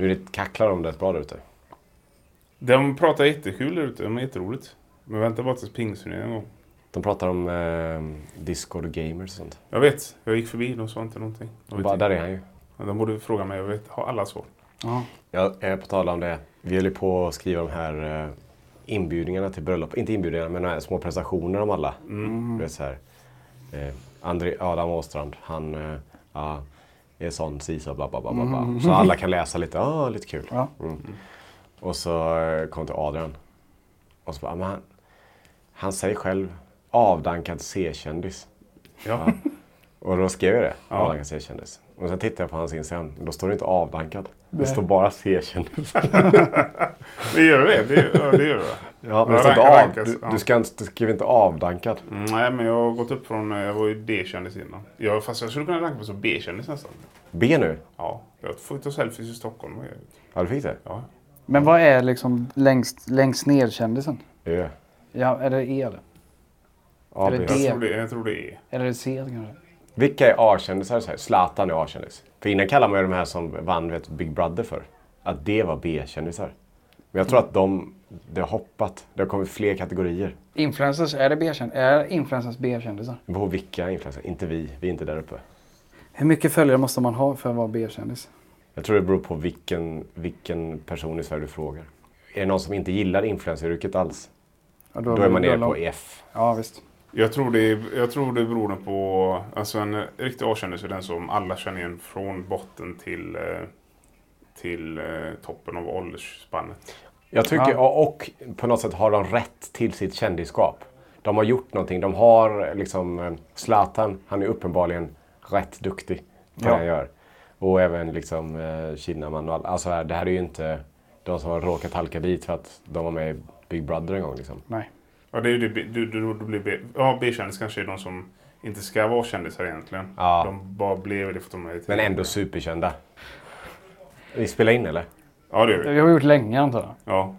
Nu är det kacklar de rätt bra där ute. De pratar jättekul där ute. De är jätteroligt. Men vänta bara tills pingsturneringen en gång. De pratar om eh, Discord och gamers och sånt. Jag vet. Jag gick förbi. De sa inte någonting. De, Bara, där är han ju. Ja, de borde fråga mig. Jag vet. Har alla svar. Jag är på tal om det. Vi höll ju på att skriva de här eh, inbjudningarna till bröllop. Inte inbjudningarna, men de här små presentationer om alla. Du vet så här. Eh, André, Adam Åstrand, han eh, ja, är sån, si så, bla bla bla. bla, bla. Så alla kan läsa lite, ja lite kul. Ja. Mm. Och så eh, kom till Adrian. Och så bara, men han, han säger själv avdankad C-kändis. Ja. Och då skrev jag det, Ja. avdankad C-kändis. Och sen tittade jag på hans Instagram, då står det inte avdankad. Det står bara C-kändis. Det gör det. det, ja, det gör det. Ja, men det Ja, rank- du, ja. du, ska inte, du skriver inte avdankad. Mm, nej, men jag har gått upp från... Jag var ju D-kändis innan. Jag, fast jag skulle kunna ranka mig som B-kändis nästan. B nu? Ja. Jag får ta selfies i Stockholm. och grejer. Ja, du fick det? Ja. Men vad är liksom längst, längst ner kändisen? Ö. Ja, är det E eller? A, Är det B. D? Jag, tror det, jag tror det är. Eller är det C kanske? Vilka är A-kändisar? Så här, Zlatan är A-kändis. För innan kallade man ju de här som vann vet, Big Brother för att det var B-kändisar. Men jag tror att de, det har hoppat. Det har kommit fler kategorier. Influencers, är det B-kändisar? Är influencers B-kändisar? På vilka influencers. Inte vi. Vi är inte där uppe. Hur mycket följare måste man ha för att vara B-kändis? Jag tror det beror på vilken, vilken person i Sverige du frågar. Är det någon som inte gillar influenceryrket alls? Ja, Då är man nere då- på F. Ja, visst. Jag tror, det, jag tror det beror på... Alltså en riktig A-kändis är den som alla känner igen från botten till, eh, till eh, toppen av åldersspannet. Jag tycker, Ja. och, och på något sätt har de rätt till sitt kändisskap. De har gjort någonting. De har liksom Zlatan, han är uppenbarligen rätt duktig på Ja. det han gör. Och även liksom eh, Kinnaman och all, alltså här, det här är ju inte de som har råkat halka dit för att de var med i Big Brother en gång liksom. Nej. Ja, det är ju det, du, du, du blir B, ja, B-kändis kanske är de som inte ska vara kändisar egentligen. Ja. De bara blev det för att de är Men ändå superkända. Vi spelar in eller? Ja, det gör Det vi. har vi gjort länge antar jag. Ja.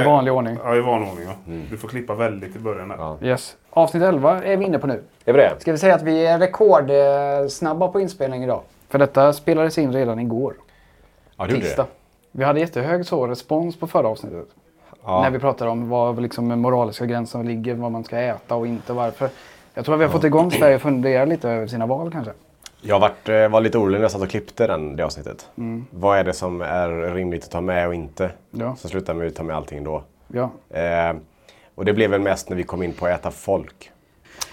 I vanlig ordning. Ja, i vanlig ordning. Ja. Du får klippa väldigt i början där. Ja. Yes. Avsnitt 11 är vi inne på nu. Är vi det? Ska vi säga att vi är rekordsnabba på inspelning idag? För detta spelades in redan igår. Ja, du Tisdag. det. Vi hade jättehög så respons på förra avsnittet. Ja. När vi pratade om var liksom moraliska gränsen ligger, vad man ska äta och inte varför. Jag tror att vi har fått igång Sverige att fundera lite över sina val kanske. Jag varit, eh, var lite orolig när jag satt och klippte den, det avsnittet. Mm. Vad är det som är rimligt att ta med och inte? Ja. Så slutade med att ta med allting då. Ja. Eh, och det blev väl mest när vi kom in på att äta folk.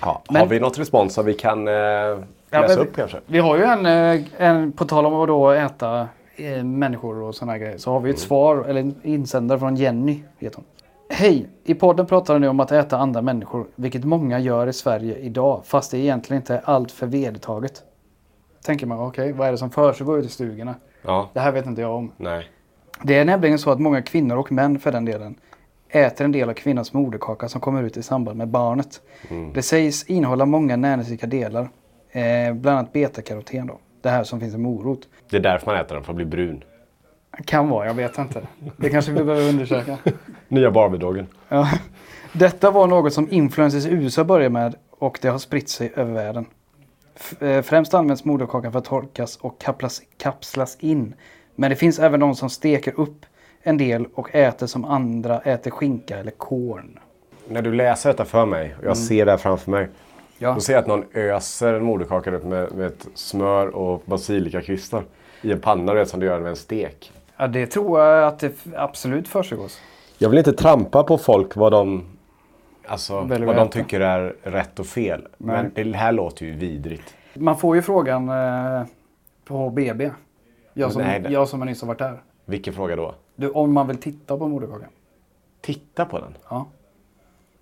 Ja. Men- Har vi något respons som vi kan eh, läsa men- upp kanske? Vi har ju en, eh, en på tal om att då äta eh, människor och sådana grejer. Så har vi ett svar, eller en insändare från Jenny, heter hon. Hej! I podden pratar ni om att äta andra människor, vilket många gör i Sverige idag, fast det egentligen inte är allt för vedertaget. Tänker man, okej, vad är det som försiggår ute i stugorna? Ja. Det här vet inte jag om. Nej. Det är nämligen så att många kvinnor och män för den delen äter en del av kvinnans moderkaka som kommer ut i samband med barnet. Det sägs innehålla många näringsrika delar, eh, bland annat betakaroten då. Det här som finns i morot. Det är därför man äter den, för att bli brun. Kan vara, jag vet inte. Det kanske vi behöver undersöka. Nya Barbie-doggen. Ja. Detta var något som influencers i USA började med och det har spritt sig över världen. Eh, Främst används moderkakan för att torkas och kapslas, kapslas in. Men det finns även de som steker upp en del och äter som andra äter skinka eller korn. När du läser detta för mig och jag ser det här framför mig. Mm. Ja. Då ser jag att någon öser en moderkaka upp med, med ett smör och basilikakvistar i en panna vet, som du gör med en stek. Ja, det tror jag att det absolut försiggås. Jag vill inte trampa på folk vad de, alltså, vad att de äta. tycker är rätt och fel. Men det här låter ju vidrigt. Man får ju frågan eh, på BB. Jag som, Nej, det- jag som nyss har varit där. Vilken fråga då? Du, om man vill titta på moderkakan. Titta på den. Ja.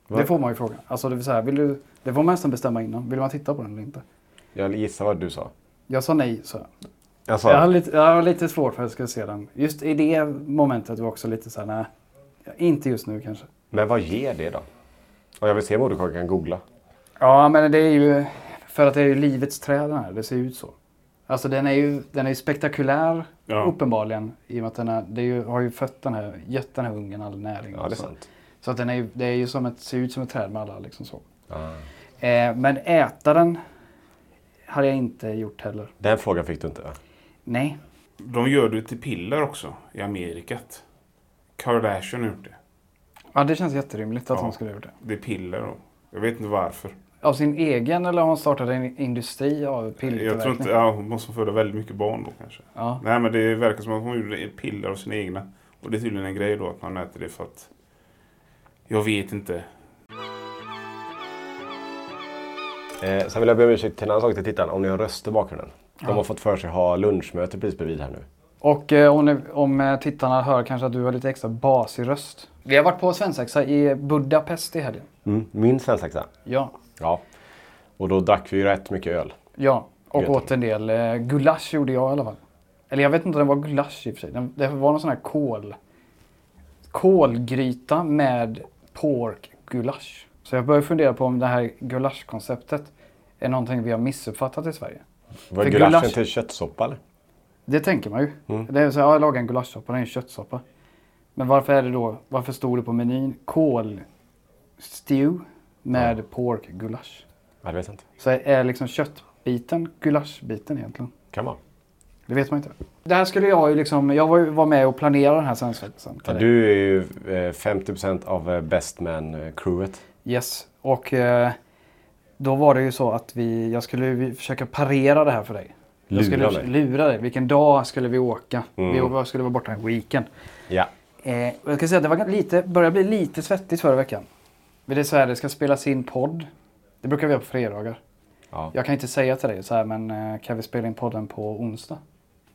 Vad- Det får man ju fråga. Alltså det, vill säga, vill du, det får man nästan bestämma innan. Vill man titta på den eller inte? Jag gissar vad du sa. Jag sa nej, så jag. Alltså, Jag har lite, jag har lite svårt för att jag ska se den. Just i det momentet var också lite så här, nej. Inte just nu kanske. Men vad ger det då? Om jag vill se moderkakan kan jag googla. Ja, men det är ju för att det är ju livets träd den här. Det ser ut så. Alltså den är ju, den är ju spektakulär Ja. uppenbarligen. I och med att den, är, det är ju, har ju fött den här, gett den här ungen all näring. Ja, det är och så. sant. Så att den är ju, det är ju som ett, ser ut som ett träd med alla liksom så. Ah. Eh, men äta den hade jag inte gjort heller. Den frågan fick du inte va? Nej. De gör det till piller också i Amerikat. Kardashian har gjort det. Ja, det känns jätterimligt att Ja. hon skulle ha gjort det. Det är piller då. Jag vet inte varför. Av sin egen eller har hon startat en industri av Jag tror inte, ja, hon måste föda väldigt mycket barn då kanske. Ja. Nej men det verkar som att hon gjorde piller av sina egna. Och det är tydligen en grej då att man äter det för att... Jag vet inte. Eh, sen vill jag be om ursäkt till en annan sak till tittarna. Om ni har röster i bakgrunden. De har fått för sig att ha lunchmöte precis bredvid här nu. Och eh, om, ni, om eh, tittarna hör kanske att du har lite extra basig röst. Vi har varit på svensexa i Budapest i helgen. Mm. Min svensexa. Ja. Ja. Och då drack vi rätt mycket öl. Ja, och åt en del eh, gulasch gjorde jag i alla fall. Eller jag vet inte om det var gulasch i och för sig. Den- Det var någon sån här kål... Kolgryta med pork gulasch. Så jag börjar fundera på om det här gulaschkonceptet är någonting vi har missuppfattat i Sverige. Var För gulaschen gulasch- till köttsoppa eller? Det tänker man ju. Mm. Det är så, ja, jag lagar en gulaschsoppa, det är en köttsoppa. Men varför är det då, varför stod det på menyn kål stew med pork gulasch? Ja, det vet jag inte. Så är, liksom köttbiten gulaschbiten egentligen? Kan vara. Det vet man inte. Det här skulle jag ju liksom, jag var, var med och planerade den här svensvetsan. Ja, du är ju eh, 50% av eh, Best Man-crewet. Yes. Och eh, då var det ju så att vi, jag skulle försöka parera det här för dig. Jag Lura skulle mig. lura dig. Vilken dag skulle vi åka? Mm. Vi skulle vara borta en weekend. Ja. Eh, och jag kan säga att det var lite, började bli lite svettigt förra veckan. Men det är så här, det ska spelas in podd. Det brukar vi göra på fredagar. ja. Jag kan inte säga till dig så här, men eh, kan vi spela in podden på onsdag?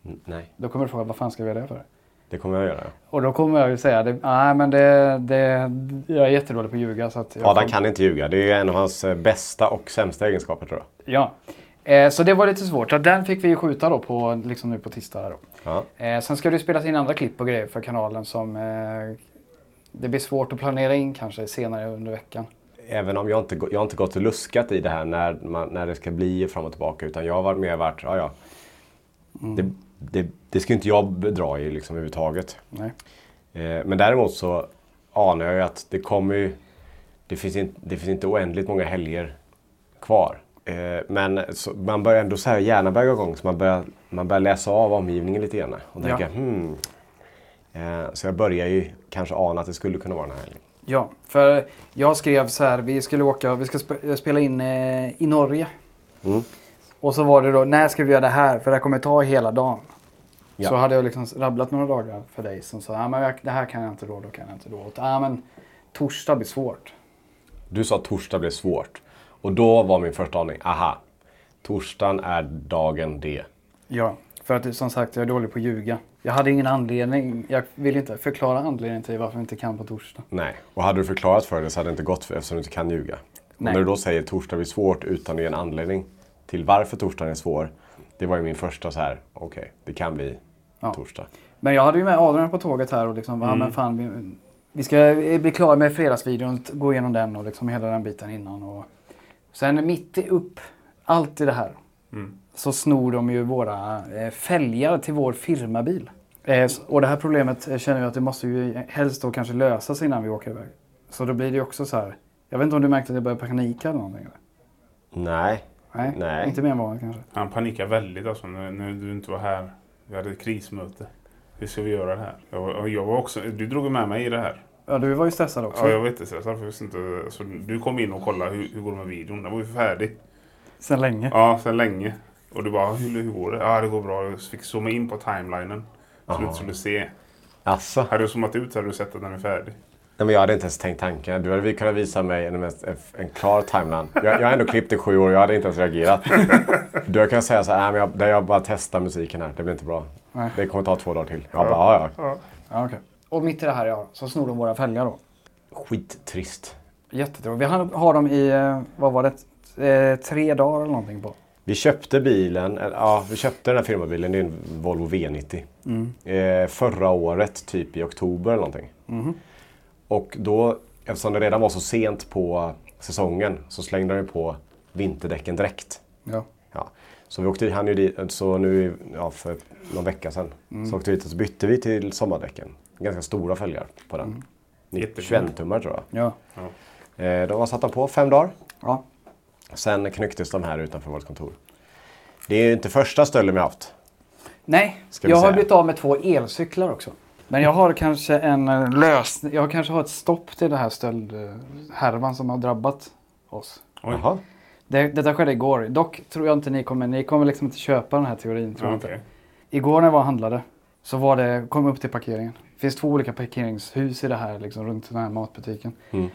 Mm, Nej, Då kommer du fråga, vad fan ska vi göra det för? det kommer jag göra. Och då kommer jag ju säga, det, nej men det, det, jag är jättedålig på att ljuga. Så att Adam kommer- kan inte ljuga. Det är en av hans eh, bästa och sämsta egenskaper tror jag. Ja. Eh, så det var lite svårt. Så den fick vi ju skjuta då på, liksom nu på tisdag. Här då. Ja. Eh, sen ska det spelas in andra klipp och grejer för kanalen som eh, det blir svårt att planera in kanske senare under veckan. Även om jag inte, jag har inte gått och luskat i det här när, man, när det ska bli fram och tillbaka. Utan jag har varit mer varit, ja ja. Det, det, det ska inte jag dra i liksom överhuvudtaget. Nej. Eh, men däremot så anar jag ju att det kommer ju... Det finns, in, det finns inte oändligt många helger kvar. Eh, men så, man börjar ändå så här gärna börja igång så man börjar, man börjar läsa av omgivningen lite grann. Och Ja. tänka, hmm. Eh, så jag börjar ju kanske ana att det skulle kunna vara den här helgen. Ja, för jag skrev så här, vi skulle åka, vi ska spe, spela in eh, i Norge. Mm. Och så var det då, när ska vi göra det här? För det här kommer ta hela dagen. Ja. Så hade jag liksom rabblat några dagar för dig som sa, ah, men jag, det här kan jag inte då, då kan jag inte då. Och, ah, men torsdag blir svårt. Du sa att torsdag blev svårt. Och då var min första aning, aha. Torsdagen är dagen D. Ja, för att som sagt jag är dålig på att ljuga. Jag hade ingen anledning, jag vill inte förklara anledningen till varför vi inte kan på torsdag. Nej, och hade du förklarat för det så hade det inte gått för, eftersom du inte kan ljuga. När du då säger torsdag blir svårt utan att ge en anledning till varför torsdagen är svår. Det var ju min första så här, okej, det kan bli Ja. torsdag. Men jag hade ju med Adrian på tåget här och liksom, ja men fan vi, vi ska bli klara med fredagsvideon, gå igenom den och liksom hela den biten innan. Och sen mitt i upp allt i det här så snor de ju våra eh, fälgar till vår firmabil. Eh, och det här problemet eh, känner jag att det måste ju helst då kanske lösas innan vi åker iväg. Så då blir det ju också så här. Jag vet inte om du märkte att jag började panika eller någonting? Eller? Nej, Nej, Nej. inte mer än vanligt kanske. Han panikade väldigt alltså när, när du inte var här. Vi hade ett krismöte. hur ska vi göra det här? Jag, var- jag var också, du drog med mig i det här. Ja, du var ju stressad också. Ja, jag var jättestressad. för jag inte, så du kom in och kollade hur, hur går det med videon. Den var ju färdig. Sen länge. Ja, sedan länge. Och du bara, hur, hur går det? Ja, det går bra. Jag fick zooma in på timelinen. Så du inte skulle se. Asså? Hade du zoomat ut så hade du sett att den är färdig. Nej, men jag hade inte ens tänkt tanken. Du hade vi kunnat visa mig en, en, en klar timeline. Jag, jag har ändå klippt i sju år och jag hade inte ens reagerat. Du hade kunnat säga så här, "Nej, men jag, där jag bara testar musiken här. Det blir inte bra. Nej. Det kommer ta två dagar till. Jag bara, ja, ja. Ja, okej. Och mitt i det här ja, så snor de våra fälgar då. Skittrist. Jättetråkigt. Vi har, har dem i, eh, vad var det, eh, tre dagar eller någonting på. Vi köpte bilen, ja, vi köpte den här firmabilen, det är en Volvo V90. Eh, förra året, typ i oktober eller någonting. Och då, eftersom det redan var så sent på säsongen, så slängde de på vinterdäcken direkt. Ja. Ja. Så vi åkte, han ju dit, så nu ja, för någon vecka sedan så åkte vi dit och så bytte vi till sommardäcken. Ganska stora fälgar på den. Jättefina. 21 tummar tror jag. Ja. Eh, de var satta på fem dagar. ja. Sen knycktes de här utanför vårt kontor. Det är ju inte första stölden vi haft. Nej, jag har blivit av med två elcyklar också. Men jag har kanske en eh, lösning. Jag kanske har ett stopp till det här stöldhärvan som har drabbat oss. Oj. Jaha. Det, detta skedde igår. Dock tror jag inte ni kommer, ni kommer liksom inte köpa den här teorin. Tror jag inte. Igår när jag var och handlade så var det, kom upp till parkeringen. Det finns två olika parkeringshus i det här, liksom, runt den här matbutiken. Mm.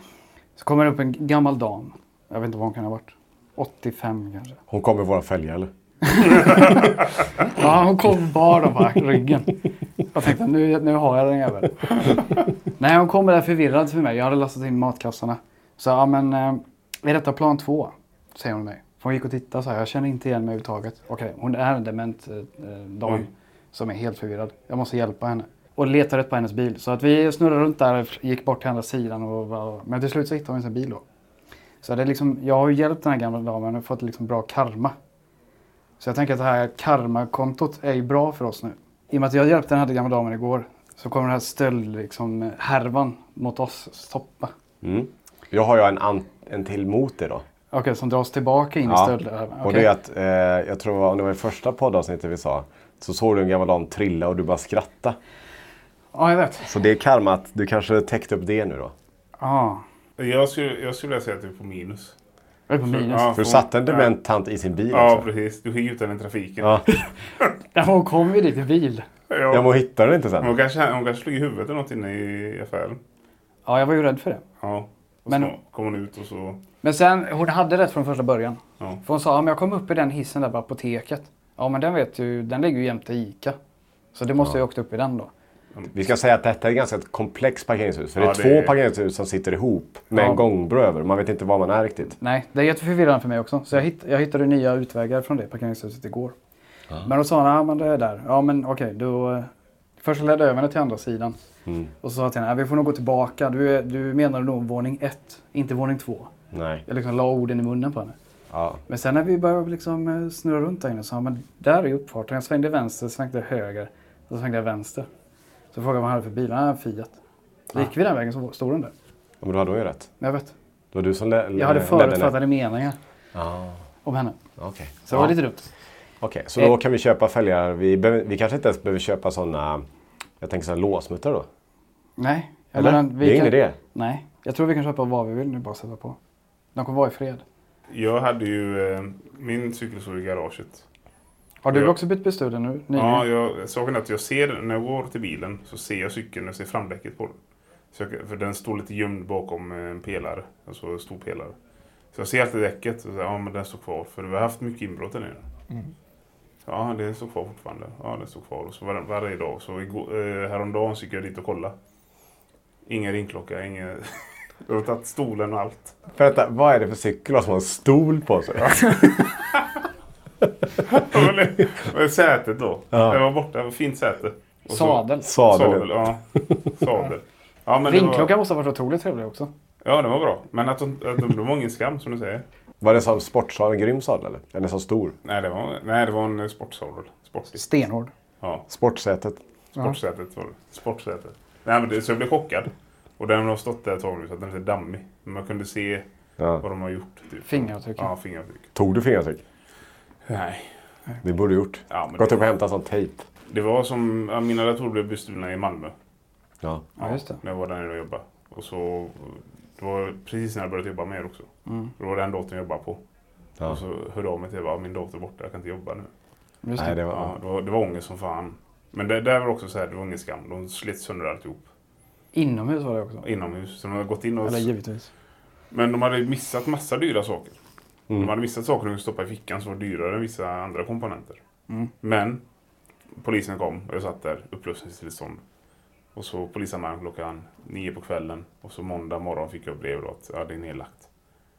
Så kommer det upp en gammal dam. Jag vet inte vad hon kan ha varit. 85 kanske. Hon kom med våra fälgar eller? Ja, hon kom bara på ryggen. Jag tänkte nu, nu har jag den jäveln. Nej, hon kom där förvirrad för mig. Jag hade lastat in matkassarna. Så ja, men eh, är detta plan två? Säger hon mig. För hon gick och tittade så här. Jag känner inte igen mig överhuvudtaget. Okej, hon är en dement eh, dam Oj. som är helt förvirrad. Jag måste hjälpa henne. Och letar rätt på hennes bil. Så att vi snurrade runt där, gick bort till andra sidan. Och, var- men till slut så hittade hon sin bil då. Så det är liksom, jag har ju hjälpt den här gamla damen och fått liksom bra karma. Så jag tänker att det här karmakontot är ju bra för oss nu. I och med att jag hjälpte den här gamla damen igår så kommer den här stöld, liksom, härvan mot oss stoppa. Mm. Jag har ju en, an- en till mot det då. Okej, som dras tillbaka in i Ja. stöldhärvan. Och Okej. det är att, eh, jag tror det var, om det var i första poddavsnittet vi sa, så såg du en gammal dam trilla och du bara skratta. Ja, jag vet. Så det är karma att du kanske täckte upp det nu då. Ja, Jag skulle, jag skulle vilja säga att du är på minus. jag är på minus. Ja, För du hon- satte en dement tant i sin bil Ja, också. precis. Du skickade ut den i trafiken. Ja. Ja. Hon kom ju dit i bil. Ja. Jag må hitta den inte sen. Hon, kanske, hon kanske slog i huvudet eller något inne i affären. Ja, jag var ju rädd för det. Ja. Och Men- så kom hon ut och så... Men sen, hon hade rätt från första början. Ja. För hon sa, om jag kom upp i den hissen där på apoteket. Ja, men den vet ju, den ligger ju jämte ICA. Så det måste jag åkt upp i den då. Vi ska säga att detta är ett ganska komplext parkeringshus. För Ja, det är det två parkeringshus som sitter ihop med Ja. en gångbro över. Man vet inte var man är riktigt. Nej, det är jätteförvirrande för mig också. Så jag, hitt, jag hittade nya utvägar från det parkeringshuset igår. Men då sa han, ja men det är där. Ja men okej, då... eh, Först ledde jag över henne till andra sidan. Mm. Och så sa jag till henne, "Ja, vi får nog gå tillbaka. Du, är- du menar nog våning ett, inte våning två. Nej. Jag liksom la orden i munnen på henne. Ja. Men sen när vi började liksom eh, snurra runt där inne så sa han, men där är uppfarten. Jag svängde vänster, svängde höger. Och så svängde jag vänster. Så frågade jag vad han hade för bil. Han hade en Fiat. Så gick vi den vägen så stod den där. Ja, Men då hade hon ju rätt. Jag vet. Det var du som lä- Jag hade ledde förutfattade meningar Ja, om henne. okej. Så det var lite dumt. Okej, så då kan vi köpa fälgar. Vi, behöver, vi kanske inte ens behöver köpa sådana, jag tänker sådana låsmuttrar då. Nej. jag Eller? menar, det är ingen kan- idé. Nej. Jag tror vi kan köpa vad vi vill nu bara sätta på. De kommer vara i fred. Jag hade ju... Eh, min cykel stod i garaget. Har du Ja. också bytt bestulen nu? Ny? Ja, jag, saken är att jag ser, när jag går till bilen så ser jag cykeln, jag ser framdäcket på den. Så jag, för den står lite gömd bakom eh, en pelare, alltså en stor pelare. Så jag ser alltid däcket och säger, ja men den står kvar, för vi har haft mycket inbrott där nere. Så, ja, det står kvar fortfarande. Ja, det står kvar. Och så var, varje dag, så igår, eh, häromdagen så gick jag dit och kollade. Ingen ringklocka, ingen... Jag har tagit stolen och allt. Vänta, vad är det för cykel som har en stol på sig? Men- Men sätet då. Ja. Det var borta, det var fint säte. Och så- Sadel. Sadel. Sadel, ja. Sadel. Ja, men Ringklockan var, måste ha varit otroligt trevlig också. ja, det var bra. Men att de, att de, det var ingen skam som du säger. Var det som sportsadel, en grym sadel eller? Är den så stor? Nej, det var, nej, det var en sportsadel. Sportig. Stenhård. Ja, Sportsätet. sportsätet var det. Sportsätet. Nej, men det, så jag blev chockad. Och den har stått där ett tag nu så att den är lite dammig. Men man kunde se Ja. vad de har gjort. Typ. Fingeravtryck. Ja, fingeravtryck. Tog du fingeravtryck? Nej. Det borde du gjort. Ja, Gått upp och hämtat sån tejp. Det var som, ja, mina datorer blev bestulna i Malmö. Ja. Ja, just det. När jag var där nere och jobbade. Och så, det var precis när jag började jobba med er också. Mm. Det var den datorn jag jobbade på. Ja. Och så hörde jag av mig till att min dator är borta, jag kan inte jobba nu. Just det. Nej, det var... Ja, det, var, det var ångest som fan. Men det där var också så här, det var ingen skam. De slet sönder alltihop. Inomhus var det också. Inomhus. Så de hade gått in och... Eller givetvis. Men de hade missat massa dyra saker. Mm. De hade missat saker de kunde stoppa i fickan som var dyrare än vissa andra komponenter. Mm. Men polisen kom och jag satt där, upplösningstillstånd. Och så polisanmälan klockan nio på kvällen. Och så måndag morgon fick jag brev då att ja, det är nedlagt.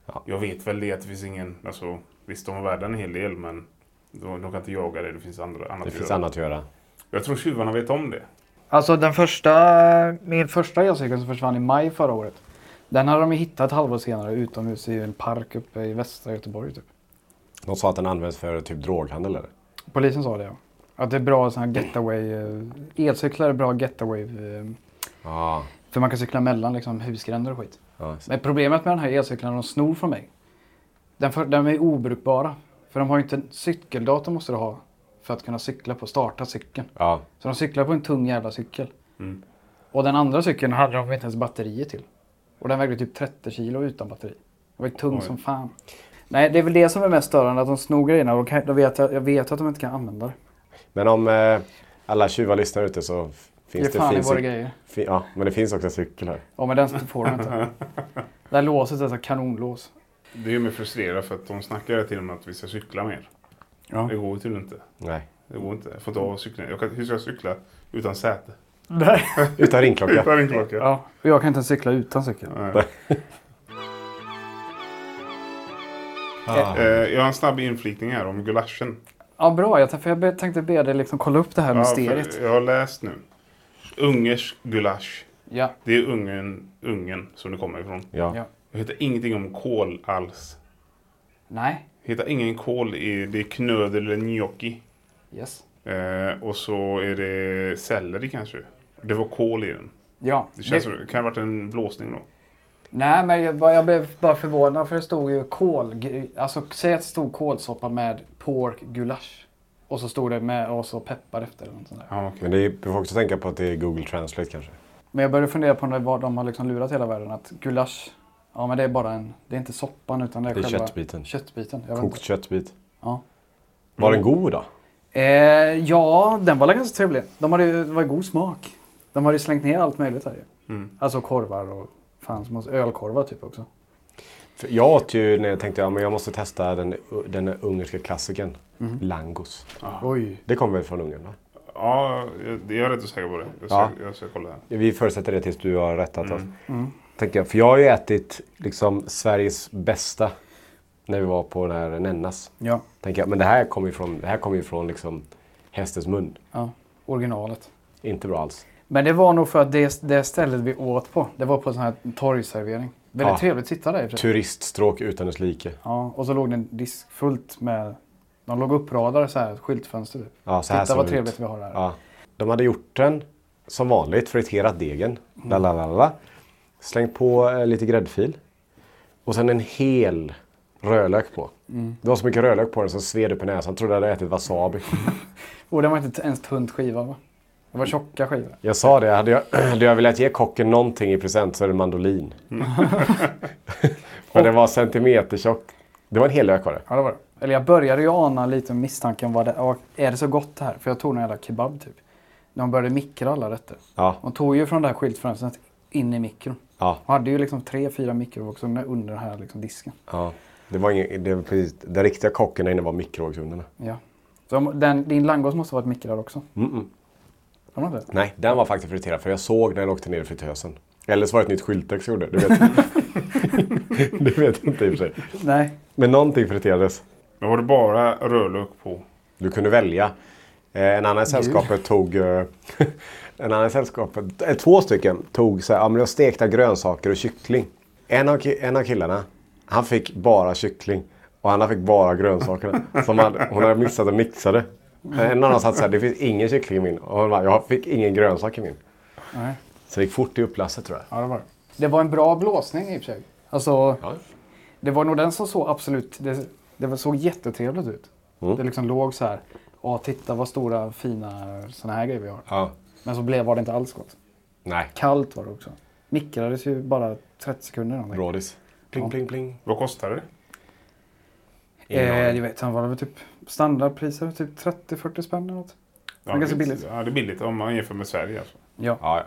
Ja. Jag vet väl det att det finns ingen, alltså visst de var värda en hel del men de, de kan inte jaga det, det finns andra, annat Det att finns göra. annat att göra. Jag tror tjuvarna vet om det. Alltså den första, min första elcykel som försvann i maj förra året. Den hade de hittat ett halvår senare utomhus i en park uppe i västra Göteborg typ. De sa att den används för typ droghandel eller? Polisen sa det ja. Att det är bra sån här getaway, eh, elcyklar är bra getaway. eh, Ja. För man kan cykla mellan liksom husgränder och skit. ja. Men problemet med den här elcykeln de snor från mig. Den, för, de är obrukbara. För de har ju inte en cykeldator måste du ha. För att kunna cykla på, starta cykeln. ja. Så de cyklar på en tung jävla cykel. Mm. Och den andra cykeln hade de inte ens batterier till. Och den vägde typ 30 kilo utan batteri. Den var ju tung Oj. som fan. Nej, det är väl det som är mest störande. Att de snor grejerna och de vet, jag jag vet att de inte kan använda det. Men om eh, alla tjuvar lyssnar ute så finns Ge det... fan i finns våra ju- grejer. Ja, men det finns också en cykel här. Ja, men den får de inte. Det här låset är ett kanonlås. Det gör mig frustrerad för att de snackar hela tiden om att vi ska cykla mer. Ja. Det går ju tydligen inte. Nej. Det går inte. Jag får inte av cykeln. Jag kan, hur ska jag cykla utan säte? Nej. Utan ringklocka. Utan ringklocka? Ja, och jag kan inte ens cykla utan cykel. Nej. Ah. Jag har en snabb inflikning här om gulaschen. Ja, bra. Jag, för jag be- tänkte be dig liksom kolla upp det här Ja, mysteriet. jag har läst nu. Ungersk gulasch. Ja. Det är Ungern, Ungern som det kommer ifrån. Ja. ja. Jag hittar ingenting om kål alls. Nej. Jag hittar ingen kål i, det är knödel eller gnocchi. Yes. Eh, och så är det selleri kanske. Det var kål i den. Ja. Det känns Det- som, det kan ha varit en blåsning då. Nej, men jag, jag blev bara förvånad för det stod ju kål... Alltså säg att det stod kålsoppa med pork gulasch. Och så stod det med och så peppar efter eller något sånt där. Ja, okej. Men det är, du får också tänka på att det är Google Translate kanske. Men jag började fundera på när vad de har liksom lurat hela världen. Att gulasch, ja men det är bara en... Det är inte soppan utan det är, Det är själva... köttbiten. Köttbiten. Kokt inte. köttbit. Ja. Var den god då? Eh, ja, den var ganska trevlig. De hade det var god smak. De hade ju slängt ner allt möjligt här ju. Mm. Alltså korvar och fan som måste- ölkorvar typ också. För jag åt ju när jag tänkte att ja, jag måste testa den, den ungerska klassikern. Mhm. Langos. Oj. Det kommer väl från Ungern va? Ja, jag, jag är rätt säker på det. Jag ska, Ja. jag ska kolla här. Vi förutsätter det tills du har rättat oss. Mm. Tänker jag. För jag har ju ätit liksom Sveriges bästa när vi var på den här Nennas. Ja, Tänker jag. Men det här kommer ju från, det här kommer ju från liksom hästens mun. ja. Originalet. Inte bra alls. Men det var nog för att det, det stället vi åt på, det var på en sån här torgservering. Väldigt Ja. trevligt att sitta där. Turiststråk utan dess like. Ja, och så låg det en disk fullt med... De låg uppradade så här, skyltfönster. typ. Ja, så här Titta vad trevligt ut. vi har här. Ja. De hade gjort den som vanligt, friterat degen. Mm. Lalalala. Slängt på eh, lite gräddfil. Och sen en hel rödlök på. Mm. Det var så mycket rödlök på den som sved upp i näsan. Jag trodde jag hade ätit wasabi. Och det var inte ens tunt skiva va? Det var tjocka skivor. Jag sa det, hade jag, hade jag velat ge kocken någonting i present så är det mandolin. För det var centimetertjock. Det var en hel lök var det. Ja, det var det. Eller jag började ju ana lite misstanken vad det Är det så gott det här? För jag tog någon jävla kebab typ. De började mikra alla rätter. Ja, De tog ju från det här skyltfönstret in i mikron. ja, De hade ju liksom tre, fyra mikrovågsugnar under den här liksom disken. ja. Det var ingen, det var precis, den riktiga kocken där inne var mikrovågsugnarna. Ja. Så den, din langos måste ha varit mikrad också. Mm -mm. Har man det? Nej, den var faktiskt friterad för jag såg när den åkte ner i fritösen. Eller så var det ett nytt skyltex jag gjorde. Du vet. det vet jag inte i och för sig. Nej. Men någonting friterades. Men var det bara rödlök på? Du kunde välja. Eh, en annan i sällskapet tog... Eh, en annan i sällskapet, eh, två stycken tog så här, ja, men stekta grönsaker och kyckling. En av, en av killarna, han fick bara kyckling. Och han fick bara grönsakerna. Som hade, hon hade missat att mixa det. En annan satt så här, det finns ingen kyckling i min. Och hon bara, jag fick ingen grönsak i min. Nej. Så det gick fort i upplasset tror jag. Ja, det var det. Var en bra blåsning i och för sig. Alltså, Ja. det var nog den som såg absolut... Det, det var- såg jättetrevligt ut. Mm. Det liksom låg så här Åh, titta vad stora fina såna här grejer vi har. Ja. Men så blev, var det inte alls gott. Nej, Kallt var det också. Mikrades ju bara 30 sekunder. brådis. Pling, Ja. pling, pling. Vad kostar det? Eh, jag vet, han var det väl typ standardpriser, typ 30-40 spänn eller något. Ja, ganska det- billigt. Ja, det är billigt om man jämför med Sverige. Alltså. Ja, ja.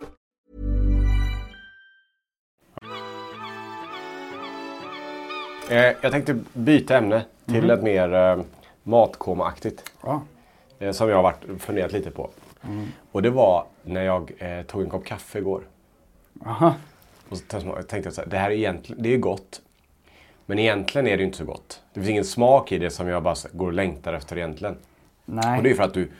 Eh, jag tänkte byta ämne till ett mer eh, matkoma-aktigt. Ja. Eh, som jag har varit, funderat lite på. Och det var när jag eh, tog en kopp kaffe igår. Aha. Och så tänkte jag så här, det här är egentligen, det är gott. Men egentligen är det inte så gott. Det finns ingen smak i det som jag bara går och längtar efter egentligen. Nej. Och det är för att du,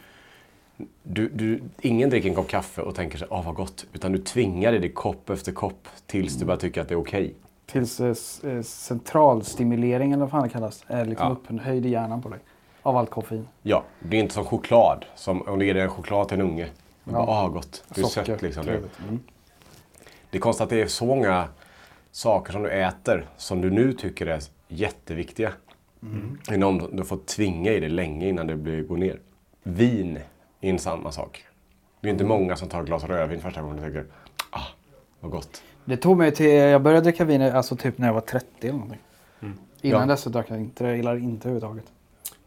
du, du, ingen dricker en kopp kaffe och tänker så här, åh vad gott. Utan du tvingar i dig kopp efter kopp tills du bara tycker att det är okej. Tills eh, eh, centralstimulering eller vad fan det kallas är liksom Ja. upphöjd i hjärnan på dig. Av allt koffein. Ja, det är inte som choklad. Som om du ger en choklad till en unge. Du bara, åh gott. Det är sött liksom. Det. Mm. det är konstigt att det är så många saker som du äter som du nu tycker är jätteviktiga. Mm. Innan du får tvinga i dig länge innan det blir, går ner. Vin är en samma sak. Det är inte Mm. många som tar ett glas rödvin första gången och tycker, ah, vad gott. Det tog mig till, jag började dricka vin alltså typ när jag var 30 eller någonting. Innan Ja. dess så drack jag inte det. Jag gillar det inte överhuvudtaget.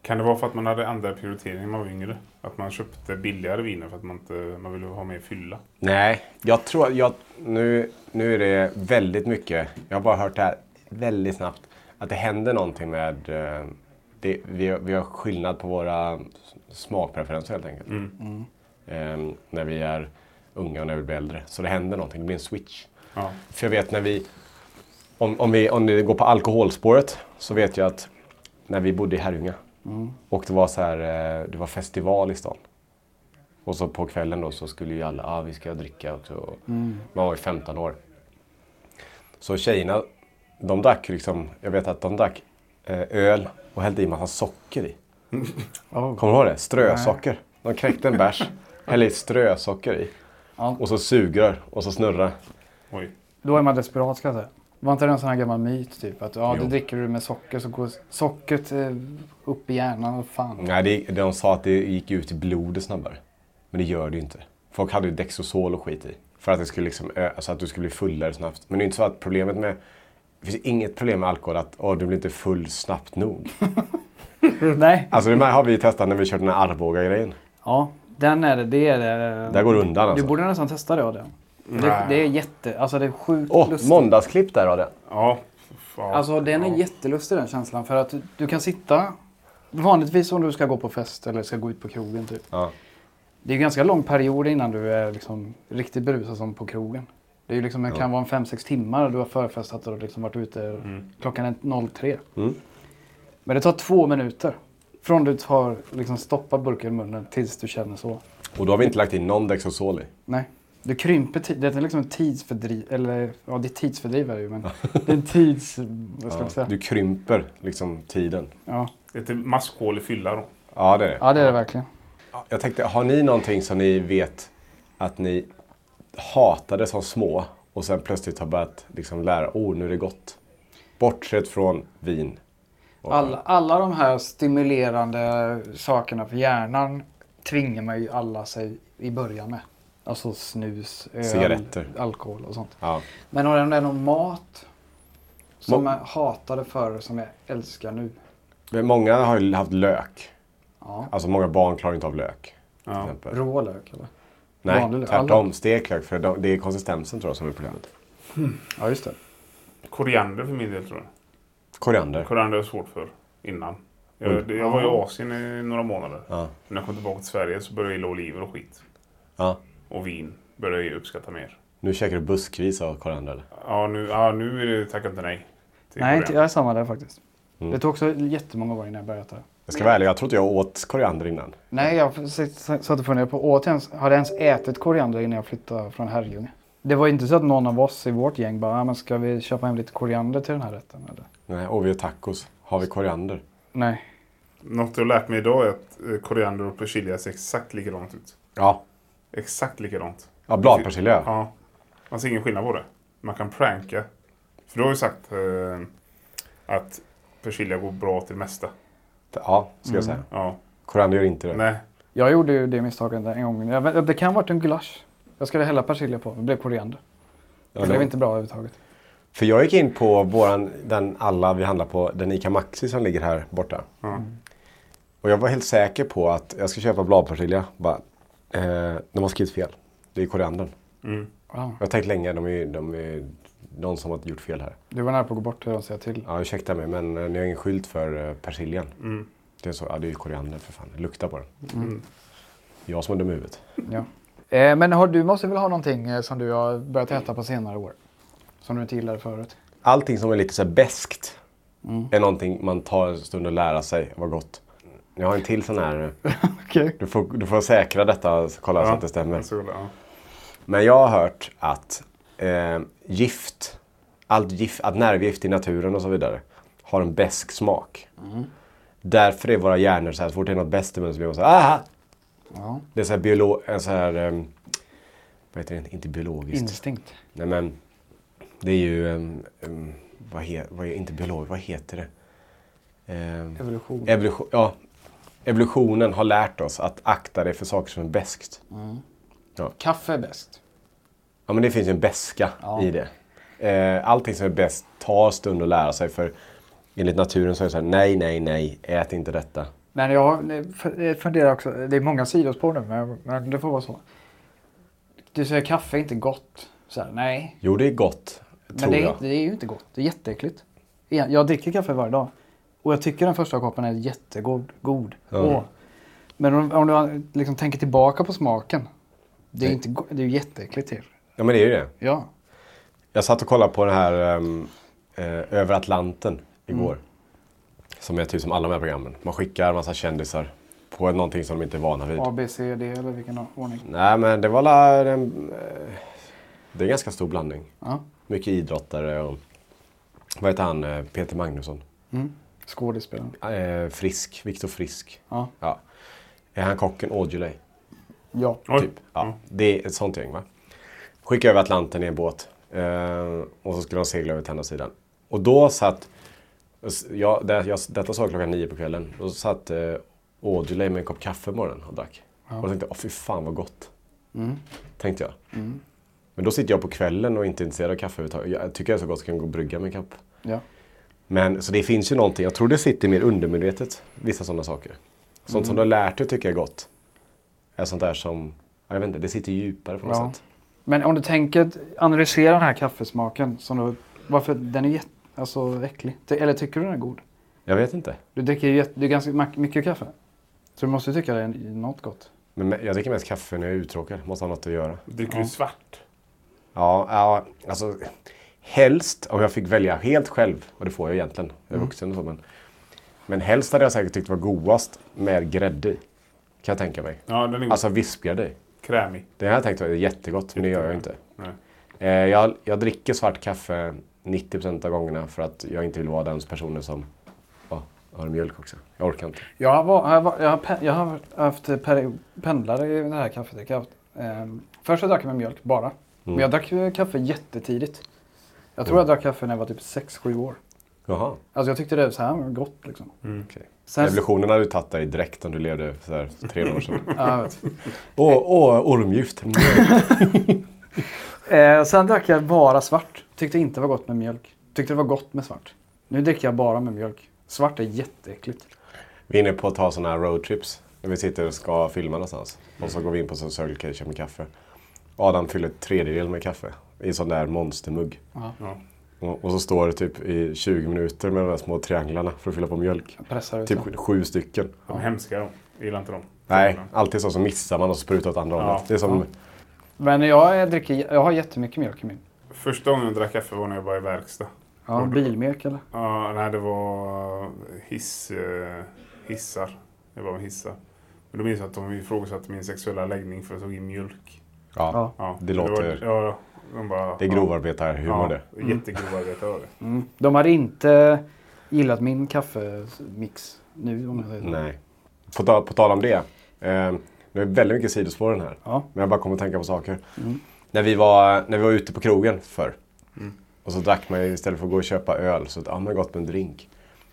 Kan det vara för att man hade andra prioriteringar när man var yngre? Att man köpte billigare viner för att man, inte, man ville ha mer fylla? Nej, jag tror jag, nu, nu är det väldigt mycket, jag har bara hört det här väldigt snabbt, att det händer någonting med, eh, det, vi, har- vi har skillnad på våra smakpreferenser helt enkelt. Eh, när vi är unga och när vi blir äldre. Så det händer någonting, det blir en switch. Ja. För jag vet när vi, om, om vi, om det går på alkoholspåret, så vet jag att när vi bodde i Herrljunga och det var så här, eh, det var festival i stan. Och så på kvällen då så skulle ju alla, ah, vi ska dricka också. Och Man var ju 15 år. Så tjejerna, de drack liksom, jag vet att de drack eh, öl och hällde i massa socker i. Oh. Kommer du ihåg det? Strösocker. De knäckte en bärs, hällde i strösocker i. Ja. Och så sugrör och så snurrar. Oj. Då är man desperat ska jag säga. Var inte det en sån här gammal myt typ? Att ja, du dricker du med socker så går sockret eh, upp i hjärnan och fan. Nej, det, de sa att det gick ut i blodet snabbare. Men det gör det ju inte. Folk hade ju Dextrosol och skit i. För att, det skulle liksom, ö- alltså att du skulle bli fullare snabbt. Men det är inte så att problemet med... Det finns inget problem med alkohol att åh, du blir inte full snabbt nog. Nej. Alltså det här har vi testat när vi körde den här Arboga-grejen. Ja, den är det. Det är det. Där går det undan alltså. Du borde nästan testa det av det. Det, är jätte, alltså det är sjukt Åh, lustigt. måndagsklipp där har det. Ja. ja. Alltså den är ja. jättelustig den känslan. För att du, kan sitta, vanligtvis om du ska gå på fest eller ska gå ut på krogen typ. Ja. Det är ju ganska lång period innan du är liksom riktigt berusad som på krogen. Det är liksom, det kan vara en 5-6 timmar du har förfestat och liksom varit ute klockan är 03. Mm. Men det tar två minuter. Från du tar, liksom stoppar burken i munnen tills du känner så. Och då har vi inte lagt in någon Dextrosol i. Nej. Du krymper tid. Det är liksom en tidsfördriv. Eller ja, det är tidsfördriv är det ju. Men det är en tids... Vad ska Ja. säga? Du krymper liksom tiden. Ja. Det är ett maskhål i fylla då. Ja, det är det. ja, det är det verkligen. Jag tänkte, har ni någonting som ni vet att ni hatade som små och sen plötsligt har börjat liksom lära, oh nu är det gott. Bortsett från vin. Alla, alla de här stimulerande sakerna för hjärnan tvingar man ju alla sig i början med. Alltså snus, öl, Cigaretter. alkohol och sånt. Ja. Men har det någon mat som Ma- jag hatade förr som jag älskar nu? Men många har ju haft lök. Ja. Alltså många barn klarar inte av lök. Ja. Rå lök eller? Nej, vanlig lök. tvärtom. Stek lök. För de- det är konsistensen tror jag som är problemet. Ja, just det. Koriander för min del tror jag. Koriander. Koriander är svårt för innan. Mm. Jag, det- jag var i Asien i några månader. Ja. När jag kom tillbaka till Sverige så började jag gilla oliver och skit. Ja. Och vin började jag uppskatta mer. Nu käkar du buskvis av koriander eller? Ja, nu, ja, nu är det tack inte nej. Nej, inte, jag är samma där faktiskt. Mm. Det tog också jättemånga år innan jag började äta det. Jag ska vara ärlig, jag trodde jag åt koriander innan. Nej, jag satt och funderade på, åt jag ens, hade jag ens ätit koriander innan jag flyttade från Herrljunga? Det var inte så att någon av oss i vårt gäng bara, ah, men ska vi köpa hem lite koriander till den här rätten? Eller? Nej, och vi har tacos. Har vi koriander? Nej. Något jag har lärt mig idag är att eh, koriander och persilja ser exakt likadant ut. Ja. Exakt likadant. Ja, bladpersilja. Ja. Man ser ingen skillnad på det. Man kan pranka. För du har ju sagt eh, att persilja går bra till det mesta. Ja, ska jag säga. Ja. Koriander gör inte det. Nej. Jag gjorde ju det misstaget en gång. Jag Det kan ha varit en gulasch. Jag skulle hälla persilja på, det blev koriander. Ja, det blev inte bra överhuvudtaget. För jag gick in på våran, den alla vi handlar på, den ICA Maxi som ligger här borta. Och jag var helt säker på att jag ska köpa bladpersilja. Bara, eh, de har skrivit fel. Det är koriandern. Mm. Wow. Jag har tänkt länge, de är, de är någon som har gjort fel här. Du var nära på att gå bort och säga till. Ja, ursäkta mig, men eh, ni har ingen skylt för eh, persiljan. Mm. Det är så, ja det är ju koriander för fan. Lukta på den. Mm. Jag som är dum i huvudet. Ja. Eh, men har, du måste väl ha någonting eh, som du har börjat äta på senare år? Som du inte gillade förut? Allting som är lite så här beskt Mm. är någonting man tar en stund att lära sig vad gott. Jag har en till sån här. Okej. Du, får, du får säkra detta och kolla så Ja, att det stämmer. det, ja. Men jag har hört att eh, gift, allt gift, att nervgift i naturen och så vidare har en besk smak. Därför är våra hjärnor så här, så fort det är något bäst i munnen så blir man så här, aha! Ja. Det är så här, biolo- en så här ehm, vad heter det, inte biologiskt. Instinkt. Nej men, det är ju, um, um, vad, he, vad är, inte biologiskt, vad heter det? Evolution. evolution. Ja, evolutionen har lärt oss att akta dig för saker som är beskt. Kaffe är bäst. Ja men det finns en beska Ja. i det. Eh, allting som är bäst tar stund att lära sig för enligt naturen så är det så här, nej, nej, nej, ät inte detta. Men jag jag funderar också, det är många sidospår nu men, det får vara så. Du säger kaffe är inte gott. Så här, nej, Jo, det är gott, men det är, det är ju inte gott. Det är jätteäckligt. Jag dricker kaffe varje dag. Och jag tycker den första koppen är jättegod. God. Ja. Åh. Men om, om du liksom tänker tillbaka på smaken. Det är, Nej. inte, det är ju jätteäckligt till. Ja, men det är ju det. Ja. Jag satt och kollade på den här ehm, eh, Över Atlanten igår. Mm. Som är typ som alla de här programmen. Man skickar en massa kändisar på någonting som de inte är vana vid. A, B, C, D eller vilken ordning. Nej, men det var la, en, eh, Det är en ganska stor blandning. Ja. Mycket idrottare och... Vad heter han? Eh, Peter Magnusson. Mm. Skådespelaren. Eh, Frisk. Viktor Frisk. Ja. Ja. Är han kocken Aujalay? Ja. Typ. Ja, det är ett sånt gäng va. Skickade över Atlanten i en båt. Eh, och så skulle de segla över till andra sidan. Och då satt... Ja, det, jag, detta sa jag klockan nio på kvällen. Då satt eh, Aujalay med en kopp kaffe på morgonen och drack. Och då tänkte jag, fy fan vad gott. Mm. Tänkte jag. Men då sitter jag på kvällen och inte är intresserad av kaffe överhuvudtaget. Jag tycker det är så gott så jag kan gå och brygga min kopp. Ja. Men så det finns ju någonting, jag tror det sitter mer undermedvetet, vissa sådana saker. Sånt som du har lärt dig tycka är gott. Är sånt där som, jag vet inte, det sitter djupare på något Ja. sätt. Men om du tänker, analysera den här kaffesmaken. Som du, varför den är jätte, alltså äcklig. Eller tycker du den är god? Jag vet inte. Du dricker ju jätte- du är ganska mycket kaffe. Så du måste ju tycka det är något gott. Men me- jag dricker mest kaffe när jag är uttråkad, måste ha något att göra. Dricker du svart? Ja, ja alltså helst om jag fick välja helt själv, och det får jag egentligen, jag är vuxen och så, men, men helst hade jag säkert tyckt var godast med grädde i. Kan jag tänka mig. Ja, den är god. Alltså vispgrädde i. Krämig. Det har jag tänkt var jättegott, men det gör jag inte. Nej. Eh, jag, jag dricker svart kaffe 90% av gångerna för att jag inte vill vara den personen som ja, har mjölk också. Jag orkar inte. Jag, var, jag, var, jag, har, pe- jag har haft peri- pendlare i det här kaffet. Jag har haft, ehm, först jag drack jag med mjölk bara. Men jag drack kaffe jättetidigt. Jag tror jag drack kaffe när jag var typ 6-7 år. Jaha, Alltså jag tyckte det var så här gott liksom. okej. Sen, Revolutionen hade du tagit dig direkt om du levde för så här, tre år sedan. ja, jag vet. Åh, åh, ormgift. Eh, sen drack jag bara svart. Tyckte inte det var gott med mjölk. Tyckte det var gott med svart. Nu dricker jag bara med mjölk. Svart är jätteäckligt. Vi är inne på att ta sådana här roadtrips. När vi sitter och ska filma någonstans. Och så går vi in på Circle K och köper kaffe. Adam fyller ett tredjedel med kaffe. I en sån där monstermugg. Ja. Och, och så står det typ i 20 minuter med de där små trianglarna för att fylla på mjölk. Typ det. sju stycken. De är hemska de. Jag gillar inte dem. Nej, alltid så. Så missar man och sprutar åt andra Ja. hållet. Det är som... Ja. Men jag, dricker, jag har jättemycket mjölk i min. Första gången jag drack kaffe var när jag var i verkstad. Ja, bilmjölk eller? Ja, nej, det var hiss, eh, hissar. Det var hissar. Men då minns jag att de ifrågasatte min sexuella läggning för att jag tog in mjölk. Ja, Ja, det låter... Var, ja, de bara, Det är grovarbetarhumor det. Ja, jättegrovarbete var det. Mm. De hade inte gillat min kaffemix nu om jag säger. Nej. På, ta- på tal om det. Eh, det är väldigt mycket sidospår den här. Ja. Men jag bara kommer att tänka på saker. Mm. När, vi var, när vi var ute på krogen förr. Mm. Och så drack man ju istället för att gå och köpa öl så ja, man gott med en drink.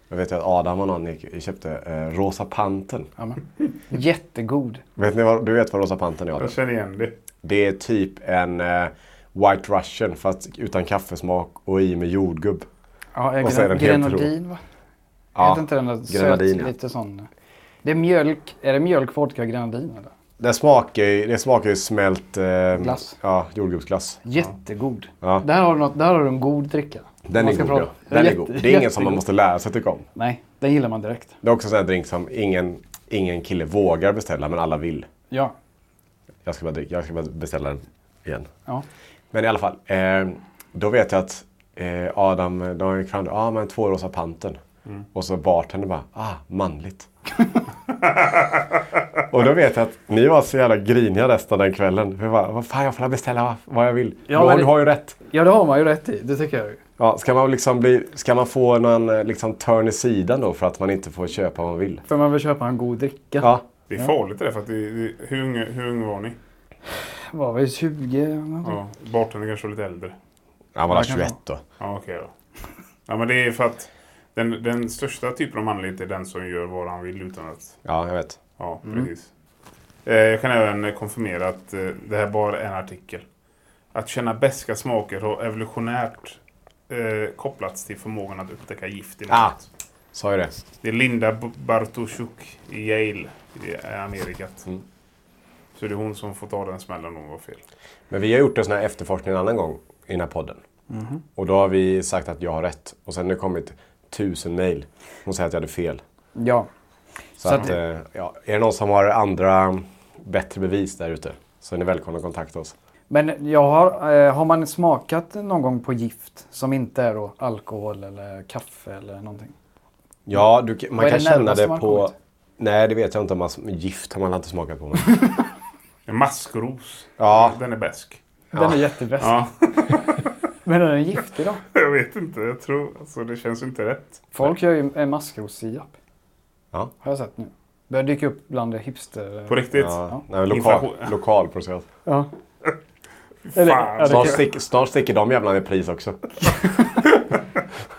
Jag vet ju att Adam och någon gick, köpte eh, Rosa Panten. Men. Jättegod. Vet ni vad, du vet vad Rosa Panten är Adam? Jag känner igen det. Det är typ en eh, White Russian fast utan kaffesmak och i med jordgubb. Ja, Och så är den grenadin va? Ja, Heter inte den där söt, grenadin, ja. lite sån? Det är mjölk. Är det mjölk, vodka, grenadin eller? Det smakar ju, det smakar ju smält eh, Glass. Ja, jordgubbsglass. Jättegod. Ja. Där, har du något, där har du en god dricka. Den är god, prata- ja. Den är Jätte- god. Det är ingen som man måste lära sig tycka om. Nej, den gillar man direkt. Det är också en sån här drink som ingen, ingen kille vågar beställa men alla vill. Ja. Jag ska bara, dricka, jag ska bara beställa den igen. Ja. Men i alla fall. Eh, då vet jag att eh, Adam, de gick fram ah, men två rosa panten. Mm. Och så bartendern bara, ah manligt. och då vet jag att ni var så jävla griniga resten av den kvällen. För bara, vad fan jag får beställa vad, jag vill. Ja, du, har, men du har ju rätt. Ja, det har man ju rätt i. Det tycker jag ju. Ja, ska, man liksom bli, ska man få någon eh, liksom, turn i sidan då för att man inte får köpa vad man vill? För man vill köpa en god dricka. Ja. Det är farligt det där, för att det, det, hur, unga, hur unga var ni? Var vi 20? eller någonting? Ja, bartendern kanske var lite äldre. Han var Ja, där kan 21 då. Ja, okej då. Ja, men det är för att den, den största typen av manlighet är den som gör vad han vill utan att... Ja, jag vet. Ja, Mm. precis. Eh, jag kan även konfirmera att eh, det här bara är en artikel. Att känna beska smaker har evolutionärt eh, kopplats till förmågan att upptäcka gift i Ah. Sa ju det. Det är Linda Bartoszuk i Yale i Amerikat. Mm. Så det är hon som får ta den smällen om hon var fel. Men vi har gjort en sån här efterforskning en annan gång i den här podden. Mhm. Och då har vi sagt att jag har rätt. Och sen har det kommit tusen mejl. Hon säger att jag hade fel. Ja. Så, Så att, att- eh, ja, är det någon som har andra bättre bevis där ute så är ni välkomna att kontakta oss. Men jag har, eh, har man smakat någon gång på gift som inte är då alkohol eller kaffe eller någonting? Ja, du, man kan det känna det på... Nej, det vet jag inte om man... Gift har man inte smakat på. Men... En maskros. Ja. Den är bäsk. Den är jättebäst. Ja. Men är den giftig då? Jag vet inte. Jag tror... Alltså det känns inte rätt. Folk gör ju en maskrosirap. Ja. Har jag sett nu. Börjar dyka upp bland hipster... På riktigt? Ja, nej, lokal, lokalproducerat. Ja. Fan. ja, det, Snart, stick, snart sticker de jävlarna i pris också.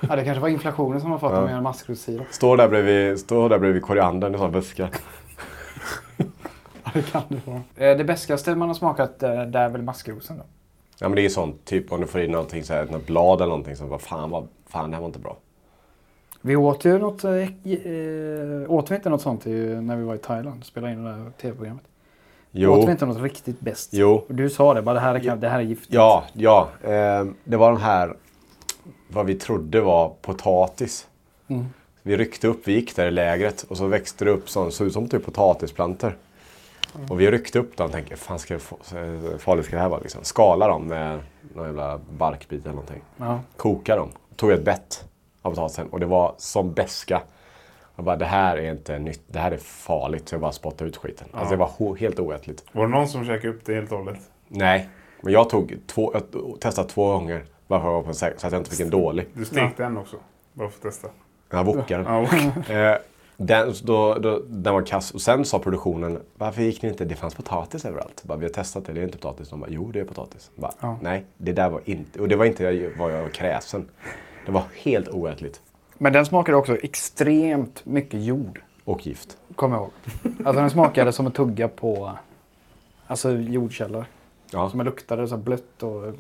Ja, det kanske var inflationen som har fått Ja. dem att göra maskrosirap. Står där bredvid, står där bredvid koriandern i sådana buskar. Ja, det kan det vara. Eh, Det bäskaste man har smakat eh, det är väl maskrosen då? Ja men det är sånt, typ om du får in någonting så här, något blad eller någonting som bara fan, vad, fan det här var inte bra. Vi åt ju något... Eh, åt vi inte något sånt när vi var i Thailand? Spelade in det där tv-programmet. Jo. Åt vi inte något riktigt bäst? Jo. Och Du sa det, bara det här är, det här är giftigt. Ja, ja. Eh, det var den här, vad vi trodde var potatis. Mm. Vi ryckte upp, vi gick där i lägret och så växte det upp sånt, såg ut som typ potatisplantor. Och vi ryckte upp dem och tänkte, fan ska så farligt ska det här vara liksom. Skala dem med någon jävla barkbit eller någonting. Ja. Koka dem. Tog ett bett av potatisen och det var som beska. Jag bara, det här är inte nytt, det här är farligt. Så jag bara spottade ut skiten. Alltså det var helt oätligt. Var det någon som käkade upp det helt och hållet? Nej, men jag tog två, jag testade två gånger. Bara för att vara på en säker, så att jag inte fick en dålig. Du stekte en också? Bara för att testa. Jag wokade Ja, eh, den, då, då, den var kass. Och sen sa produktionen, varför gick ni inte? Det fanns potatis överallt. Bara, vi har testat det, det är inte potatis. De bara, jo det är potatis. Bara, Ja. Nej, det där var inte, och det var inte jag- vad jag var kräsen. Det var helt oätligt. Men den smakade också extremt mycket jord. Och gift. Kommer jag ihåg. Alltså den smakade som att tugga på alltså jordkällor. Ja. Som luktade så här blött och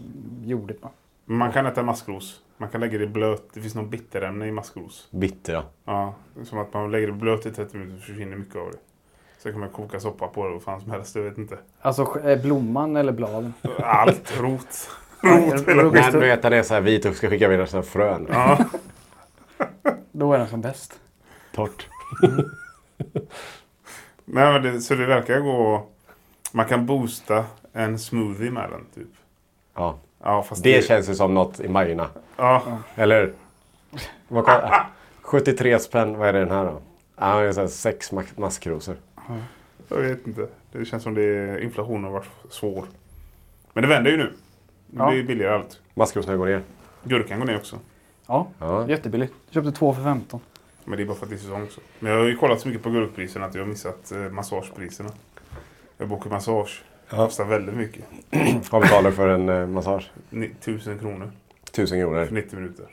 jordigt. va? Man kan äta maskros. Man kan lägga det blöt. Det finns någon bitterämne i maskros. Bitter ja. Ja, som att man lägger det blöt i 30 minuter så försvinner mycket av det. Sen kan man koka soppa på det och fan som helst, jag vet inte. Alltså är blomman eller bladen? Allt, rot. Rot, Men du vet att den är så här vit och ska skicka vidare sina frön. Ja. Då är den som bäst. Torrt. Nej, men det, så det verkar gå... Man kan boosta en smoothie med den typ. Ja. Ja, fast Det känns ju som något i Majorna. Ja. Eller? Vad koll- 73 spänn, vad är det den här då? Ja, det är sex ma- maskrosor. Jag vet inte. Det känns som det inflationen har varit svår. Men det vänder ju nu. Det Ja. blir billigare allt. Maskrosorna går ner. Gurkan går ner också. Ja, Ja. jättebilligt. Jag köpte två för 15. Men det är bara för att det är säsong också. Men jag har ju kollat så mycket på gurkpriserna att jag har missat eh, massagepriserna. Jag bokar massage. Det kostar väldigt mycket. Vad betalar du för en eh, massage? Ni- Tusen kronor Tusen kronor. för 90 minuter.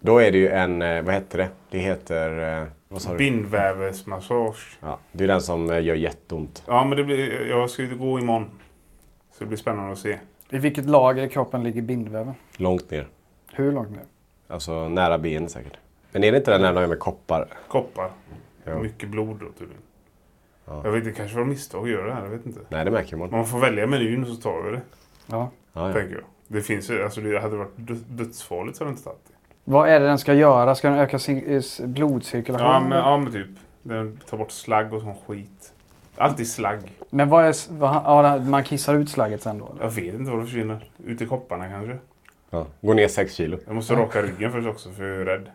Då är det ju en, eh, vad heter det? Det heter, eh, vad sa du? Bindvävsmassage. Ja, det är den som eh, gör jätteont. Ja, men det blir, jag ska ju gå imorgon. Så det blir spännande att se. I vilket lager i kroppen ligger bindväven? Långt ner. Hur långt ner? Alltså nära benet säkert. Men är det inte den där med koppar? Koppar. Ja. Mycket blod då tydligen. Ja. Jag vet inte, det kanske var misstag att göra det här. Jag vet inte. Nej, det märker man. Man får välja menyn så tar vi det. Ja. Ja, ja. Tänker jag. Det finns ju, alltså det hade varit dö- dödsfarligt så hade jag inte tagit det. Vad är det den ska göra? Ska den öka cir- eh, blodcirkulationen? Ja men, ja men typ. Den tar bort slagg och sån skit. Alltid slagg. Men vad är... Vad, ja, man kissar ut slagget sen då? eller? Jag vet inte vad det försvinner. Ut i kopparna kanske. Ja. Går ner 6 kilo. Jag måste raka ryggen först också för jag är rädd.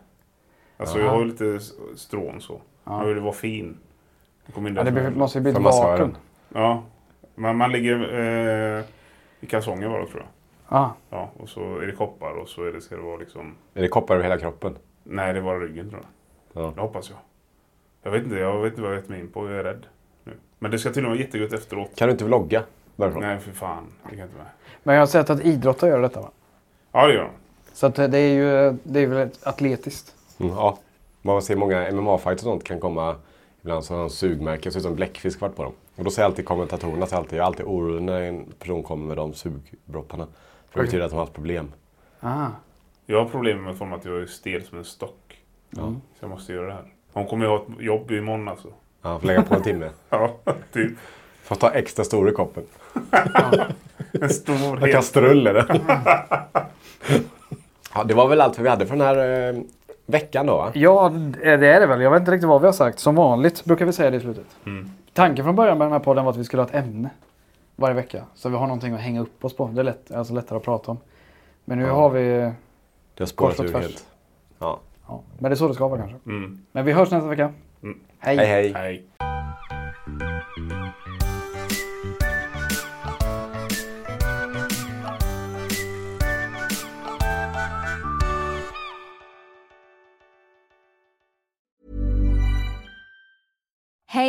Alltså Ja. jag har ju lite strån så. Ja. Jag vill vara fin. Ja, det måste ju bli ett vakuum. Ja. Man, man ligger eh, i kalsonger bara tror jag. Ja. Ja, och så är det koppar och så är det, ska det vara liksom... Är det koppar över hela kroppen? Nej, det var ryggen tror jag. Ja. Det hoppas jag. Jag vet inte, jag vet inte vad jag gett mig in på. Jag är rädd. Nu. Men det ska tydligen vara jättegott efteråt. Kan du inte vlogga därifrån? Nej, för fan. Det kan jag inte med. Men jag har sett att idrottare gör detta va? Ja, det gör de. Så att det är ju det är väl atletiskt. Mm, ja. Man ser många MMA-fighter och sånt kan komma ibland så har de sugmärken, ser ut som bläckfisk vart på dem. Och då säger alltid kommentatorerna, säger alltid, jag är alltid orolig när en person kommer med de sugbrottarna. För det betyder att de har haft problem. Ah. Jag har problem med form att jag är stel som en stock. Ja. Så jag måste göra det här. Hon kommer ju ha ett jobb imorgon alltså. Ja, får lägga på en timme. Ja, typ. Får ta extra stor i koppen. En stor En kastrull är det. ja, det var väl allt vi hade för den här eh, veckan då va? Ja, det är det väl. Jag vet inte riktigt vad vi har sagt. Som vanligt brukar vi säga det i slutet. Mm. Tanken från början med den här podden var att vi skulle ha ett ämne varje vecka. Så vi har någonting att hänga upp oss på. Det är lätt, alltså lättare att prata om. Men nu Ja. har vi... Det har spårat Kors och ur tvärs. helt. Ja. Ja, men det är så det ska vara kanske. Mm. Men vi hörs nästa vecka. Mm. Hej! Hej hej. Nej.